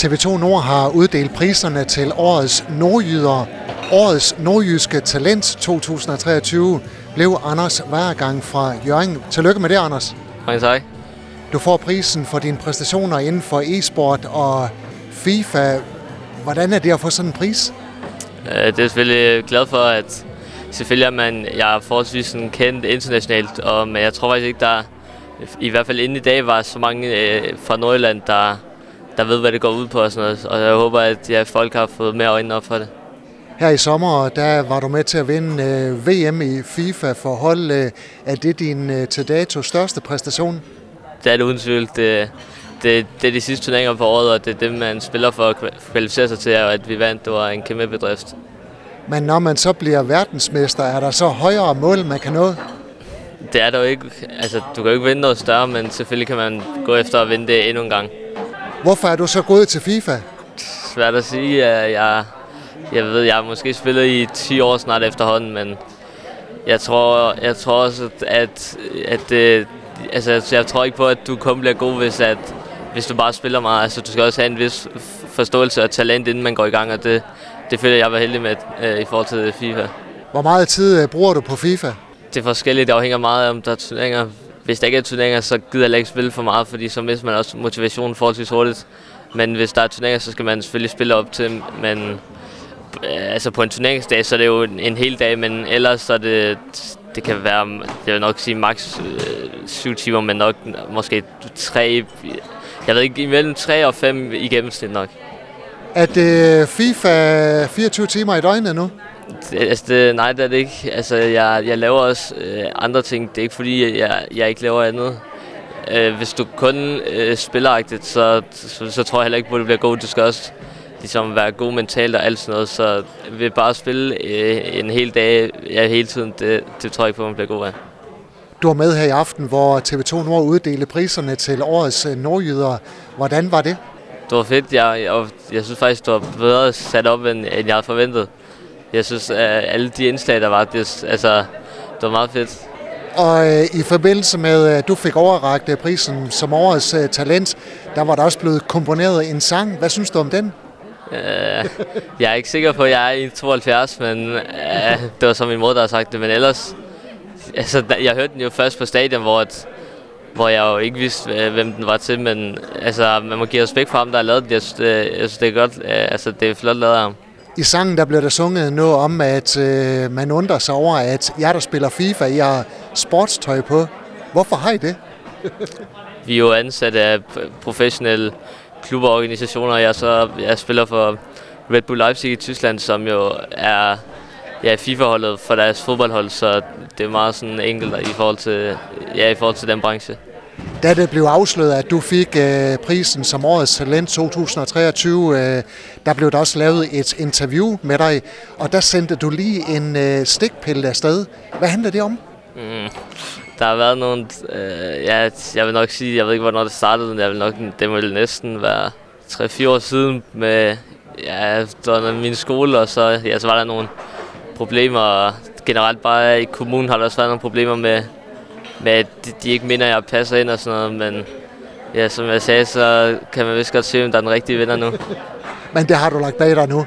TV2 Nord har uddelt priserne til årets nordjyder. Årets nordjyske talent 2023 blev Anders Værgang fra Jørgen. Tillykke med det, Anders. Mange tak. Du får prisen for dine præstationer inden for e-sport og FIFA. Hvordan er det at få sådan en pris? Øh, det er selvfølgelig glad for, at selvfølgelig er man, jeg er forholdsvis sådan kendt internationalt, og, men jeg tror faktisk ikke, der i hvert fald inden i dag var så mange øh, fra Nordjylland, der, der ved, hvad det går ud på og sådan noget. Og jeg håber, at ja, folk har fået mere øjnene op for det. Her i sommer, der var du med til at vinde øh, VM i FIFA for hold. Øh, er det din øh, til dato største præstation? Det er det uden tvivl. Det, det, det er de sidste turneringer på året, og det er det, man spiller for at kvalificere sig til, og at vi vandt, det var en kæmpe bedrift. Men når man så bliver verdensmester, er der så højere mål, man kan nå? Det er der jo ikke. Altså, du kan jo ikke vinde noget større, men selvfølgelig kan man gå efter at vinde det endnu en gang. Hvorfor er du så gået til FIFA? Svært at sige. Jeg, jeg ved, jeg har måske spillet i 10 år snart efterhånden, men jeg tror, jeg tror også, at, at det, altså, jeg tror ikke på, at du kun bliver god, hvis, at, hvis du bare spiller meget. Altså, du skal også have en vis forståelse og talent, inden man går i gang, og det, det føler jeg var heldig med øh, i forhold til FIFA. Hvor meget tid øh, bruger du på FIFA? Det er forskelligt. Det afhænger meget af, om der er turneringer. Hvis der ikke er turneringer, så gider jeg ikke spille for meget, fordi så mister man også motivationen forholdsvis hurtigt. Men hvis der er turneringer, så skal man selvfølgelig spille op til, men øh, altså på en turneringsdag, så er det jo en, en hel dag, men ellers så er det, det kan være, jeg vil nok sige maks øh, 7 timer, men nok måske tre, jeg ved ikke, imellem 3 og 5 i gennemsnit nok. Er det FIFA øh, 24 timer i døgnet nu? Det, altså det, nej, det er det ikke. Altså, jeg, jeg laver også øh, andre ting. Det er ikke fordi, jeg, jeg ikke laver andet. Øh, hvis du kun øh, spilleragtigt, så, så, så tror jeg heller ikke på, at du bliver god. Du skal også ligesom være god mentalt og alt sådan noget. Så ved bare at spille øh, en hel dag ja, hele tiden, det, det tror jeg ikke på, at man bliver god af. Du var med her i aften, hvor TV2 Nord uddelte priserne til årets øh, nordjyder. Hvordan var det? Det var fedt. Jeg, jeg, jeg synes faktisk, det var bedre sat op, end, end jeg havde forventet. Jeg synes, at alle de indslag, der var, det, altså, det var meget fedt. Og øh, i forbindelse med, at du fik overragt øh, prisen som årets øh, talent, der var der også blevet komponeret en sang. Hvad synes du om den? Uh, jeg er ikke sikker på, at jeg er i 72, men uh, det var som min mor, der har sagt det. Men ellers, altså, jeg hørte den jo først på stadion, hvor, et, hvor jeg jo ikke vidste, uh, hvem den var til. Men altså, man må give respekt for ham, der har lavet den. Jeg synes, jeg synes det er godt. Uh, altså, det er flot lavet af ham. I sangen der bliver der sunget noget om, at øh, man undrer sig over, at jer, der spiller FIFA, I har sportstøj på. Hvorfor har I det? Vi er jo ansat af professionelle klubber og organisationer. Jeg, så, jeg spiller for Red Bull Leipzig i Tyskland, som jo er ja, FIFA-holdet for deres fodboldhold, så det er meget sådan enkelt i forhold til, ja, i forhold til den branche. Da det blev afsløret, at du fik øh, prisen som årets talent 2023, øh, der blev der også lavet et interview med dig, og der sendte du lige en øh, stikpille afsted. Hvad handler det om? Mm, der har været nogle, øh, ja, jeg vil nok sige, jeg ved ikke, hvornår det startede, men jeg vil nok, det må næsten være 3-4 år siden med, ja, det min skole, og så, ja, så var der nogle problemer, og generelt bare i kommunen har der også været nogle problemer med, med at de, ikke minder, at jeg passer ind og sådan noget, men ja, som jeg sagde, så kan man vist godt se, om der er den rigtige vinder nu. men det har du lagt bag dig nu?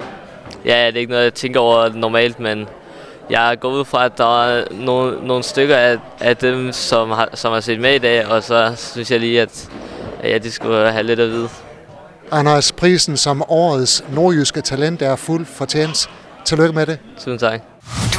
Ja, det er ikke noget, jeg tænker over normalt, men jeg går ud fra, at der er nogle, nogle stykker af, af dem, som har, som har set med i dag, og så synes jeg lige, at, at ja, de skulle have lidt at vide. Anders, prisen som årets nordjyske talent er fuld fortjent. Tillykke med det. Tusind tak.